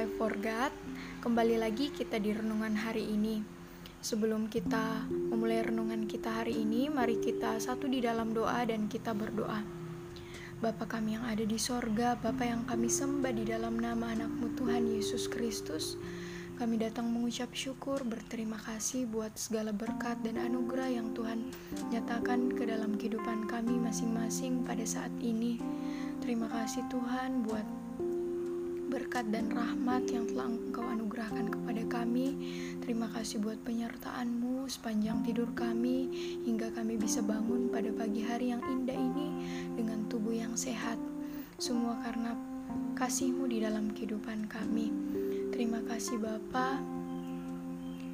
Life for God. Kembali lagi kita di renungan hari ini. Sebelum kita memulai renungan kita hari ini, mari kita satu di dalam doa dan kita berdoa. Bapa kami yang ada di sorga, Bapa yang kami sembah di dalam nama anakmu Tuhan Yesus Kristus, kami datang mengucap syukur, berterima kasih buat segala berkat dan anugerah yang Tuhan nyatakan ke dalam kehidupan kami masing-masing pada saat ini. Terima kasih Tuhan buat berkat dan rahmat yang telah Engkau anugerahkan kepada kami. Terima kasih buat penyertaan-Mu sepanjang tidur kami hingga kami bisa bangun pada pagi hari yang indah ini dengan tubuh yang sehat. Semua karena kasih-Mu di dalam kehidupan kami. Terima kasih Bapa.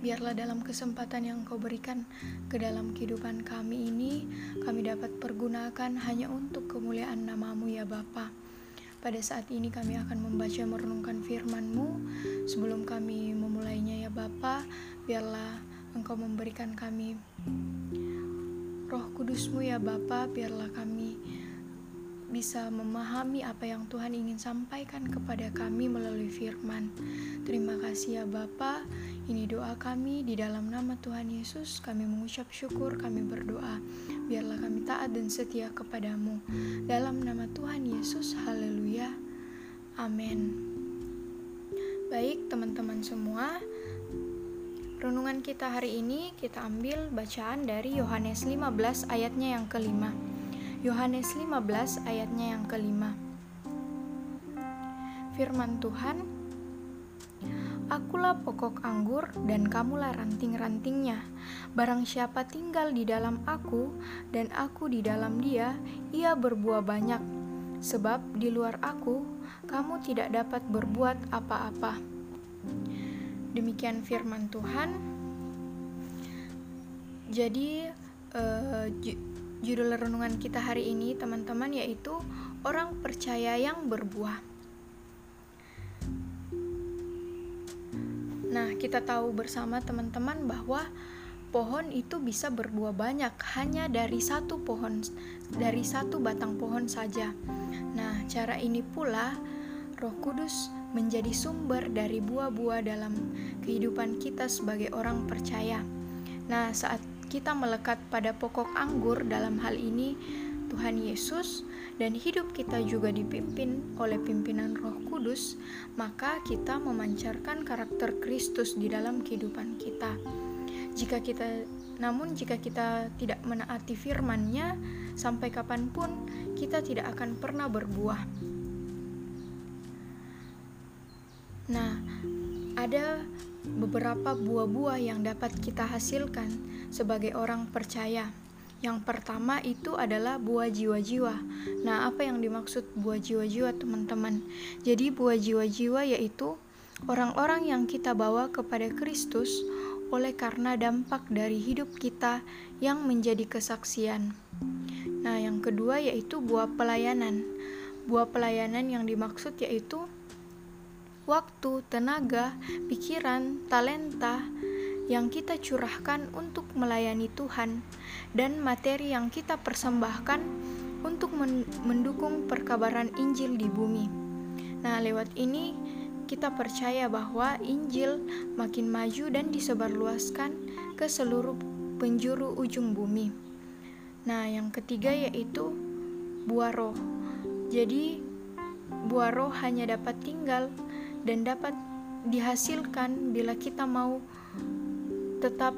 Biarlah dalam kesempatan yang Kau berikan ke dalam kehidupan kami ini, kami dapat pergunakan hanya untuk kemuliaan namamu ya Bapa. Pada saat ini kami akan membaca merenungkan firman-Mu. Sebelum kami memulainya ya Bapa, biarlah Engkau memberikan kami roh kudus-Mu ya Bapa, biarlah kami bisa memahami apa yang Tuhan ingin sampaikan kepada kami melalui firman. Terima kasih ya Bapa. Ini doa kami di dalam nama Tuhan Yesus. Kami mengucap syukur, kami berdoa. Biarlah kami taat dan setia kepadamu. Dalam nama Tuhan Yesus, haleluya. Amin. Baik teman-teman semua, renungan kita hari ini kita ambil bacaan dari Yohanes 15 ayatnya yang kelima. Yohanes 15 ayatnya yang kelima. Firman Tuhan, Akulah pokok anggur dan kamulah ranting-rantingnya. Barang siapa tinggal di dalam aku dan aku di dalam dia, ia berbuah banyak. Sebab di luar aku, kamu tidak dapat berbuat apa-apa. Demikian firman Tuhan. Jadi, uh, judul renungan kita hari ini, teman-teman, yaitu orang percaya yang berbuah. Nah, kita tahu bersama teman-teman bahwa pohon itu bisa berbuah banyak hanya dari satu pohon, dari satu batang pohon saja. Nah, cara ini pula Roh Kudus menjadi sumber dari buah-buah dalam kehidupan kita sebagai orang percaya. Nah, saat kita melekat pada pokok anggur dalam hal ini, Tuhan Yesus dan hidup kita juga dipimpin oleh pimpinan Roh Kudus, maka kita memancarkan karakter Kristus di dalam kehidupan kita. Jika kita namun jika kita tidak menaati firman-Nya sampai kapan pun kita tidak akan pernah berbuah. Nah, ada beberapa buah-buah yang dapat kita hasilkan sebagai orang percaya. Yang pertama itu adalah buah jiwa-jiwa. Nah, apa yang dimaksud buah jiwa-jiwa, teman-teman? Jadi, buah jiwa-jiwa yaitu orang-orang yang kita bawa kepada Kristus oleh karena dampak dari hidup kita yang menjadi kesaksian. Nah, yang kedua yaitu buah pelayanan. Buah pelayanan yang dimaksud yaitu waktu, tenaga, pikiran, talenta, yang kita curahkan untuk melayani Tuhan dan materi yang kita persembahkan untuk mendukung perkabaran Injil di bumi. Nah, lewat ini kita percaya bahwa Injil makin maju dan disebarluaskan ke seluruh penjuru ujung bumi. Nah, yang ketiga yaitu buah roh. Jadi, buah roh hanya dapat tinggal dan dapat dihasilkan bila kita mau tetap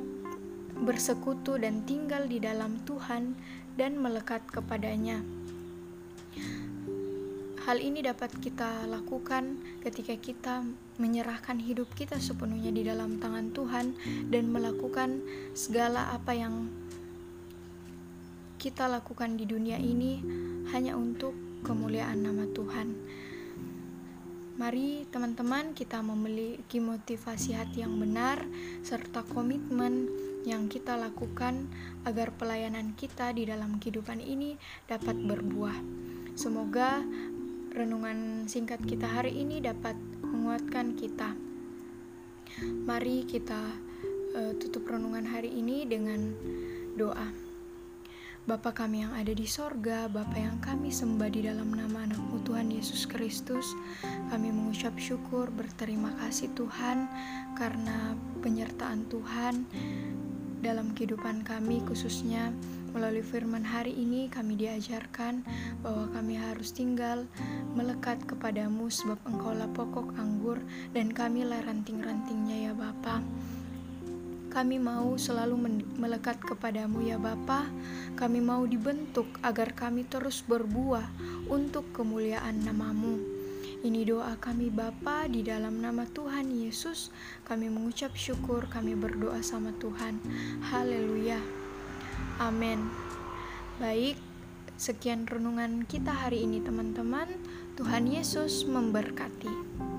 bersekutu dan tinggal di dalam Tuhan dan melekat kepadanya. Hal ini dapat kita lakukan ketika kita menyerahkan hidup kita sepenuhnya di dalam tangan Tuhan dan melakukan segala apa yang kita lakukan di dunia ini hanya untuk kemuliaan nama Tuhan. Mari teman-teman kita memiliki motivasi hati yang benar serta komitmen yang kita lakukan agar pelayanan kita di dalam kehidupan ini dapat berbuah. Semoga renungan singkat kita hari ini dapat menguatkan kita. Mari kita uh, tutup renungan hari ini dengan doa. Bapa kami yang ada di sorga, Bapa yang kami sembah di dalam nama anakmu Tuhan Yesus Kristus, kami mengucap syukur, berterima kasih Tuhan, karena penyertaan Tuhan dalam kehidupan kami khususnya melalui firman hari ini kami diajarkan bahwa kami harus tinggal melekat kepadamu sebab engkaulah pokok anggur dan kamilah ranting-rantingnya ya Bapa. Kami mau selalu melekat kepadamu ya Bapa. Kami mau dibentuk agar kami terus berbuah untuk kemuliaan namamu. Ini doa kami Bapa di dalam nama Tuhan Yesus. Kami mengucap syukur, kami berdoa sama Tuhan. Haleluya. Amin. Baik, sekian renungan kita hari ini teman-teman. Tuhan Yesus memberkati.